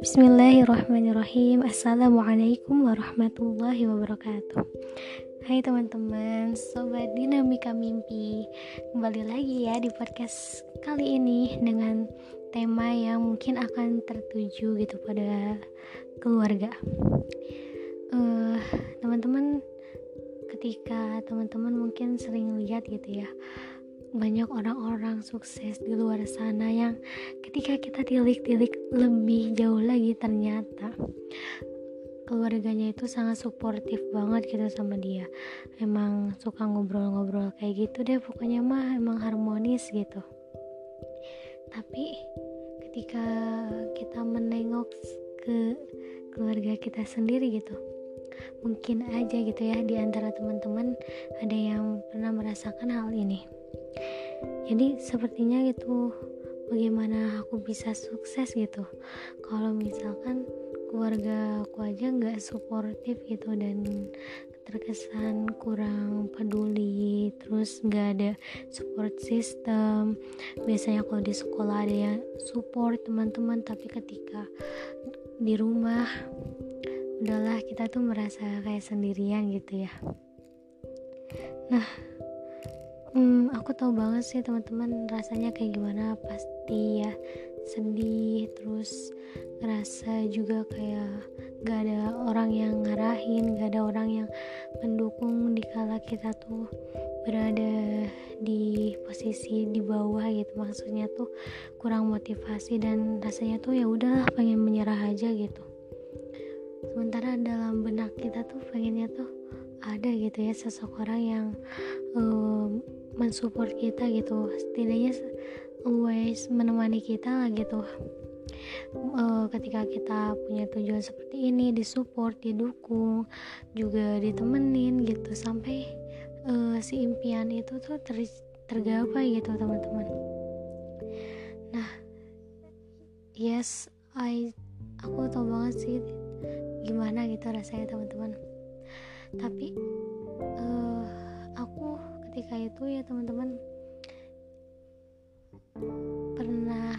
Bismillahirrahmanirrahim. Assalamualaikum warahmatullahi wabarakatuh. Hai teman-teman Sobat Dinamika Mimpi. Kembali lagi ya di podcast kali ini Dengan tema yang mungkin akan tertuju gitu pada keluarga. Uh, Teman-teman ketika teman-teman mungkin sering lihat gitu ya banyak orang-orang sukses di luar sana yang ketika kita tilik-tilik lebih jauh lagi ternyata keluarganya itu sangat suportif banget gitu sama dia. Emang suka ngobrol-ngobrol kayak gitu deh pokoknya mah emang harmonis gitu. Tapi ketika kita menengok ke keluarga kita sendiri gitu mungkin aja gitu ya di antara teman-teman ada yang pernah merasakan hal ini jadi sepertinya gitu bagaimana aku bisa sukses gitu. Kalau misalkan keluarga aku aja nggak suportif gitu dan terkesan kurang peduli terus nggak ada support system. Biasanya kalau di sekolah ada yang support teman-teman tapi ketika di rumah udahlah kita tuh merasa kayak sendirian gitu ya. Nah hmm, aku tahu banget sih teman-teman rasanya kayak gimana. Pasti ya sedih terus ngerasa juga kayak gak ada orang yang ngarahin gak ada orang yang mendukung di kala kita tuh berada di posisi di bawah gitu. Maksudnya tuh kurang motivasi dan rasanya tuh ya udahlah pengen menyerah aja gitu. Sementara dalam benak kita tuh pengennya tuh ada gitu ya seseorang yang um, mensupport kita gitu. Setidaknya always menemani kita lah gitu. Uh, ketika kita punya tujuan seperti ini disupport didukung juga ditemenin gitu. Sampai uh, si impian itu tuh ter tergapai gitu teman-teman. Nah yes I aku tau banget sih gimana gitu rasanya teman-teman. Tapi uh, aku ketika itu ya teman-teman pernah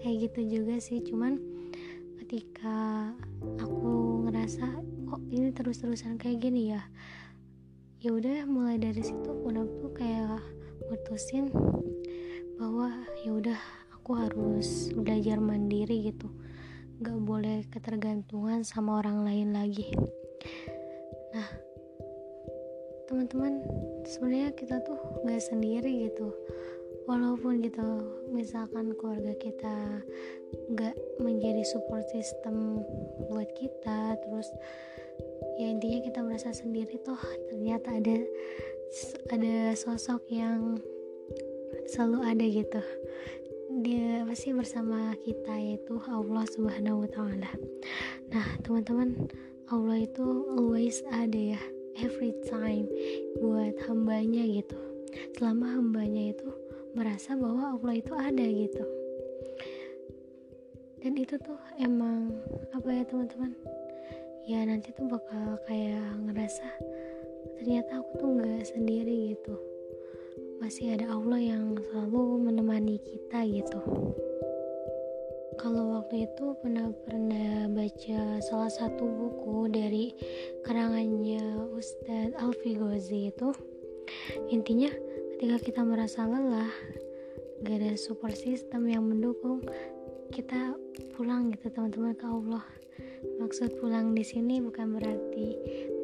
kayak gitu juga sih. Cuman ketika aku ngerasa kok ini terus-terusan kayak gini ya? Ya udah mulai dari situ udah tuh kayak mutusin bahwa ya udah aku harus belajar mandiri gitu. Nggak boleh ketergantungan sama orang lain lagi teman-teman sebenarnya kita tuh gak sendiri gitu. Walaupun gitu misalkan keluarga kita gak menjadi support system buat kita terus ya intinya kita merasa sendiri tuh ternyata ada ada sosok yang selalu ada gitu. Dia pasti bersama kita yaitu Allah Subhanahu wa taala. Nah, teman-teman, Allah itu always ada ya every time buat hambanya gitu. Selama hambanya itu merasa bahwa Allah itu ada gitu. Dan itu tuh emang apa ya teman-teman? Ya nanti tuh bakal kayak ngerasa ternyata aku tuh nggak sendiri gitu. Masih ada Allah yang selalu menemani kita gitu kalau waktu itu pernah pernah baca salah satu buku dari karangannya Ustadz Alfi Ghazi itu. Intinya ketika kita merasa lelah gak ada support system yang mendukung kita pulang gitu teman-teman ke Allah. Maksud pulang di sini bukan berarti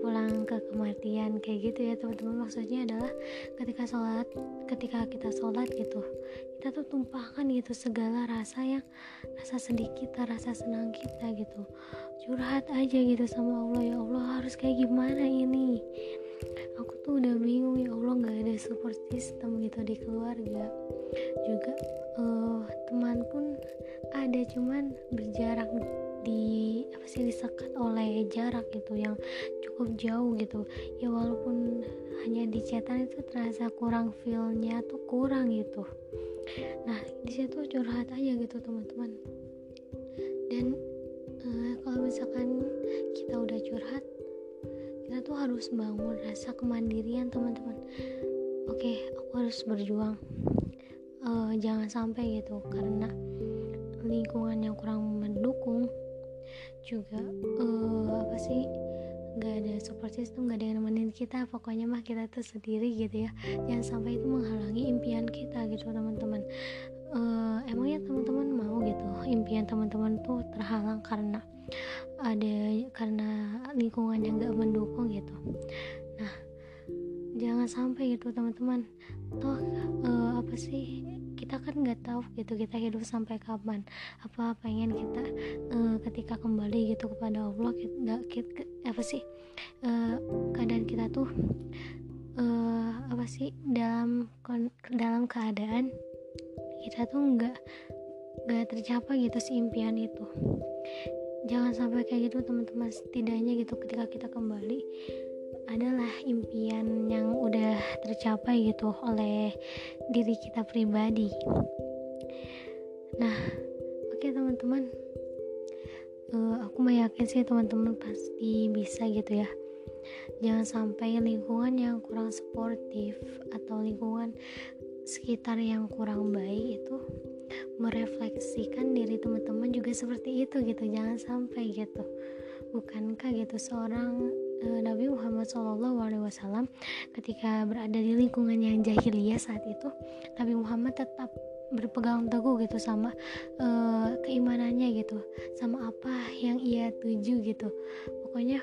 pulang ke kematian kayak gitu ya teman-teman. Maksudnya adalah ketika sholat ketika kita sholat gitu kita tuh tumpahkan gitu segala rasa yang rasa sedih kita rasa senang kita gitu. Curhat aja gitu sama Allah ya Allah harus kayak gimana ini? Aku tuh udah bingung ya Allah nggak ada support system gitu di keluarga. Juga uh, teman pun ada cuman berjarak di apa sih disekat oleh jarak gitu yang cukup jauh gitu. Ya walaupun hanya di chatan itu terasa kurang feelnya tuh kurang gitu. Nah di situ curhat aja gitu teman-teman. Dan uh, kalau misalkan kita udah curhat kita tuh harus bangun rasa kemandirian teman-teman. Oke aku harus berjuang. Uh, jangan sampai gitu karena lingkungan yang kurang mendukung juga uh, apa sih nggak ada support system nggak ada yang nemenin kita pokoknya mah kita tuh sendiri gitu ya. Jangan sampai itu menghalangi impian kita gitu teman-teman. Uh, emangnya teman-teman mau gitu impian teman-teman tuh terhalang karena ada karena lingkungan yang nggak mendukung gitu. Nah jangan sampai gitu teman-teman. Toh uh, apa sih kita kan nggak tahu gitu kita hidup sampai kapan. Apa pengen kita uh, ketika kembali gitu kepada Allah kita, kita apa sih uh, keadaan kita tuh uh, apa sih dalam dalam keadaan kita tuh nggak nggak tercapai gitu si impian itu. Jangan sampai kayak gitu teman-teman setidaknya gitu ketika kita kembali adalah impian yang udah tercapai gitu oleh diri kita pribadi. Nah, oke okay, teman-teman, uh, aku meyakin sih teman-teman pasti bisa gitu ya. Jangan sampai lingkungan yang kurang sportif atau lingkungan sekitar yang kurang baik itu merefleksikan diri teman-teman juga seperti itu gitu. Jangan sampai gitu. Bukankah gitu seorang Nabi Muhammad SAW ketika berada di lingkungan yang jahiliyah saat itu Nabi Muhammad tetap berpegang teguh gitu sama uh, keimanannya gitu sama apa yang ia tuju gitu. Pokoknya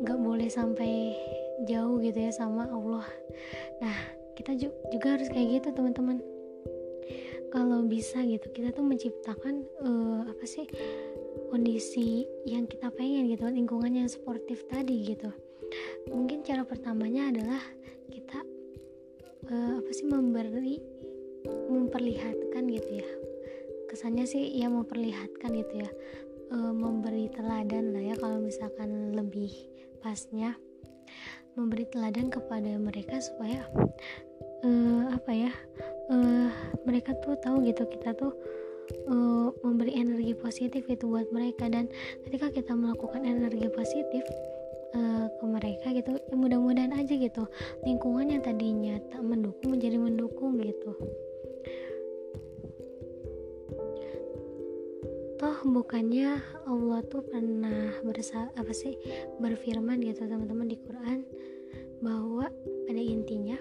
nggak boleh sampai jauh gitu ya sama Allah. Nah kita juga harus kayak gitu teman-teman. Kalau bisa gitu kita tuh menciptakan uh, apa sih kondisi yang kita pengen gitu lingkungan yang sportif tadi gitu. Mungkin cara pertamanya adalah kita uh, apa sih memberi memperlihatkan gitu ya. Kesannya sih ya memperlihatkan gitu ya. Uh, memberi teladan lah ya kalau misalkan lebih pasnya. Memberi teladan kepada mereka supaya uh, apa ya uh, mereka tuh tahu gitu kita tuh uh, memberi energi positif itu buat mereka. Dan ketika kita melakukan energi positif uh, ke mereka gitu ya mudah-mudahan aja gitu. Lingkungan yang tadinya tak mendukung menjadi mendukung gitu. Toh bukannya Allah tuh pernah bersa apa sih berfirman gitu teman-teman di Quran bahwa pada intinya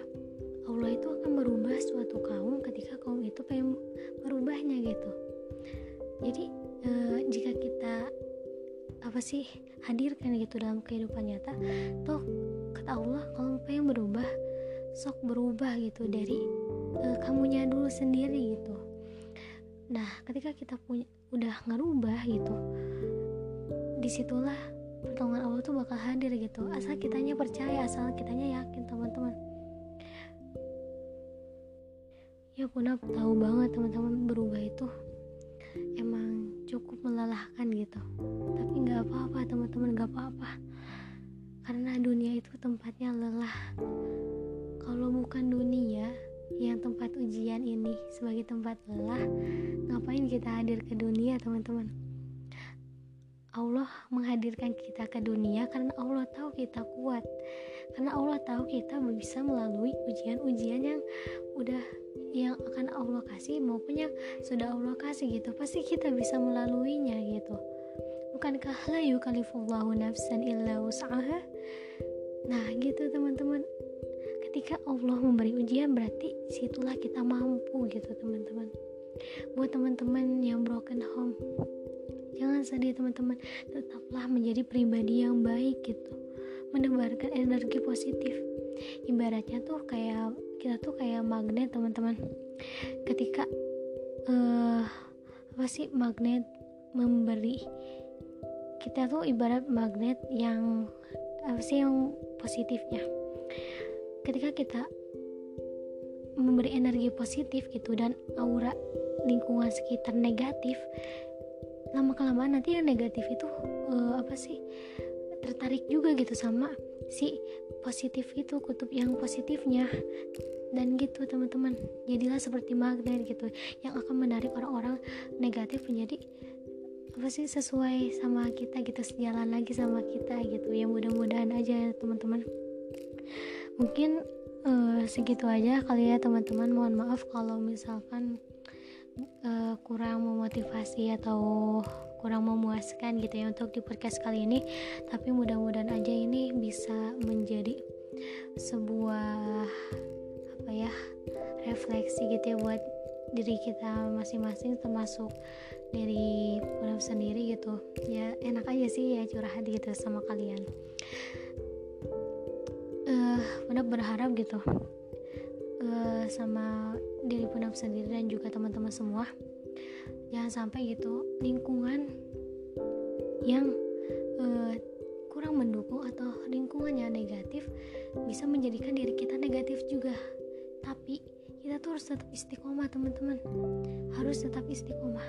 Allah itu merubah suatu kaum ketika kaum itu pengen merubahnya gitu. Jadi e, jika kita apa sih hadirkan gitu dalam kehidupan nyata toh kata Allah kalau pengen berubah sok berubah gitu dari e, kamunya dulu sendiri gitu. Nah ketika kita punya udah ngerubah gitu di situlah pertolongan Allah tuh bakal hadir gitu. Asal kitanya percaya asal kitanya yakin teman-teman ya Puna tahu banget teman-teman berubah itu emang cukup melelahkan gitu. Tapi nggak apa-apa teman-teman nggak apa-apa. Karena dunia itu tempatnya lelah. Kalau bukan dunia yang tempat ujian ini sebagai tempat lelah ngapain kita hadir ke dunia teman-teman? Allah menghadirkan kita ke dunia karena Allah tahu kita kuat. Karena Allah tahu kita bisa melalui ujian-ujian yang udah yang akan Allah kasih maupun yang sudah Allah kasih gitu. Pasti kita bisa melaluinya gitu. Bukankah la yukalifullahu nafsan illa wus'aha? Nah gitu teman-teman. Ketika Allah memberi ujian berarti situlah kita mampu gitu teman-teman. Buat teman-teman yang broken home jangan sedih teman-teman. Tetaplah menjadi pribadi yang baik gitu. Menebarkan energi positif ibaratnya tuh kayak kita tuh kayak magnet teman-teman. Ketika uh, apa sih magnet memberi kita tuh ibarat magnet yang apa sih yang positifnya. Ketika kita memberi energi positif gitu dan aura lingkungan sekitar negatif lama kelamaan nanti yang negatif itu uh, apa sih tertarik juga gitu sama si positif itu kutub yang positifnya. Dan gitu teman-teman. Jadilah seperti magnet gitu yang akan menarik orang-orang negatif menjadi apa sih sesuai sama kita gitu sejalan lagi sama kita gitu. Ya mudah-mudahan aja teman-teman. Mungkin uh, segitu aja kali ya teman-teman. Mohon maaf kalau misalkan uh, kurang memotivasi atau kurang memuaskan gitu ya untuk di podcast kali ini. Tapi mudah-mudahan aja ini bisa menjadi sebuah apa ya refleksi gitu ya buat diri kita masing-masing termasuk dari Punaf sendiri gitu. Ya enak aja sih ya curhat gitu sama kalian. Uh, berharap gitu uh, sama diri Punaf sendiri dan juga teman-teman semua jangan sampai gitu lingkungan yang uh, kurang mendukung atau lingkungannya negatif bisa menjadikan diri kita negatif juga. Tapi kita tuh harus tetap istiqomah teman-teman. Harus tetap istiqomah.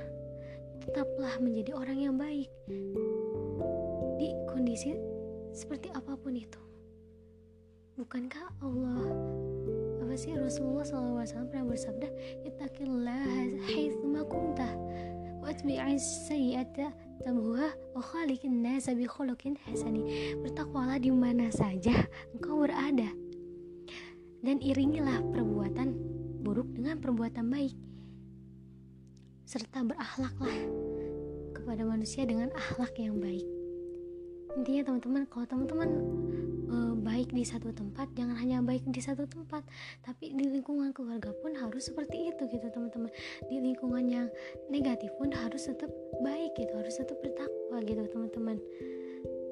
Tetaplah menjadi orang yang baik. Di kondisi seperti apa pun itu. Bukankah Allah apa sih Rasulullah SAW pernah bersabda ittaqillah haitsuma kunta wa atbi'is sayyi'ata tamhuha wa khaliqin nasa bi khuluqin hasani. Bertakwalah di mana saja engkau berada dan iringilah perbuatan buruk dengan perbuatan baik serta berakhlaklah kepada manusia dengan akhlak yang baik intinya teman-teman kalau teman-teman e, baik di satu tempat jangan hanya baik di satu tempat tapi di lingkungan keluarga pun harus seperti itu gitu teman-teman. Di lingkungan yang negatif pun harus tetap baik gitu harus tetap bertakwa gitu teman-teman.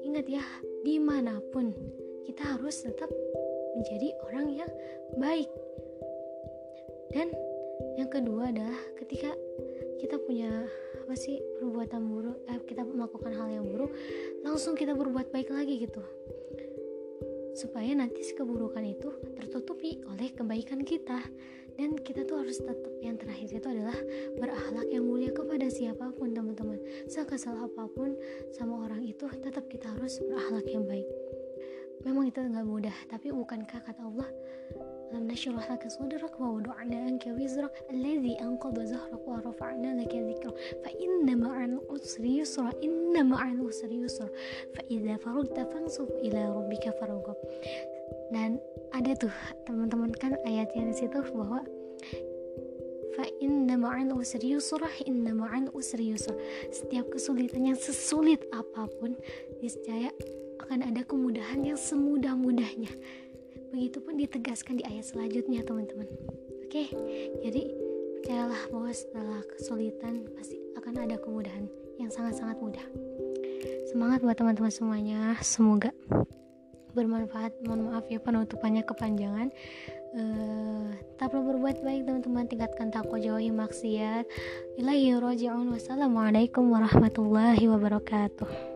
Ingat ya di mana pun kita harus tetap menjadi orang yang baik. Dan yang kedua adalah ketika kita punya apa sih perbuatan buruk eh, kita melakukan hal yang buruk langsung kita berbuat baik lagi gitu. Supaya nanti keburukan itu tertutupi oleh kebaikan kita. Dan kita tuh harus tetap yang terakhir itu adalah berakhlak yang mulia kepada siapa pun teman-teman. Sekesal apa pun sama orang itu tetap kita harus berakhlak yang baik memang itu nggak mudah tapi bukankah kata Allah lam nashrah laka sadrak wa wada'na anka wizrak alladhi anqadha zahrak wa rafa'na laka dhikrak fa inna ma'al usri yusra inna ma'al usri yusra fa idza faragta fansub ila rabbika farghab dan ada tuh teman-teman kan ayatnya di situ bahwa fa inna ma'al usri yusra inna ma'al usri yusra. Setiap kesulitan yang sesulit apa pun niscaya akan ada kemudahan yang semudah-mudahnya Begitupun ditegaskan di ayat selanjutnya teman-teman. Oke, jadi percayalah bahwa setelah kesulitan pasti akan ada kemudahan yang sangat-sangat mudah. Semangat buat teman-teman semuanya. Semoga bermanfaat. Mohon maaf ya penutupannya kepanjangan. Uh, tetaplah berbuat baik teman-teman tingkatkan takwa jauhi maksiat ilahi roji'un wassalamualaikum warahmatullahi wabarakatuh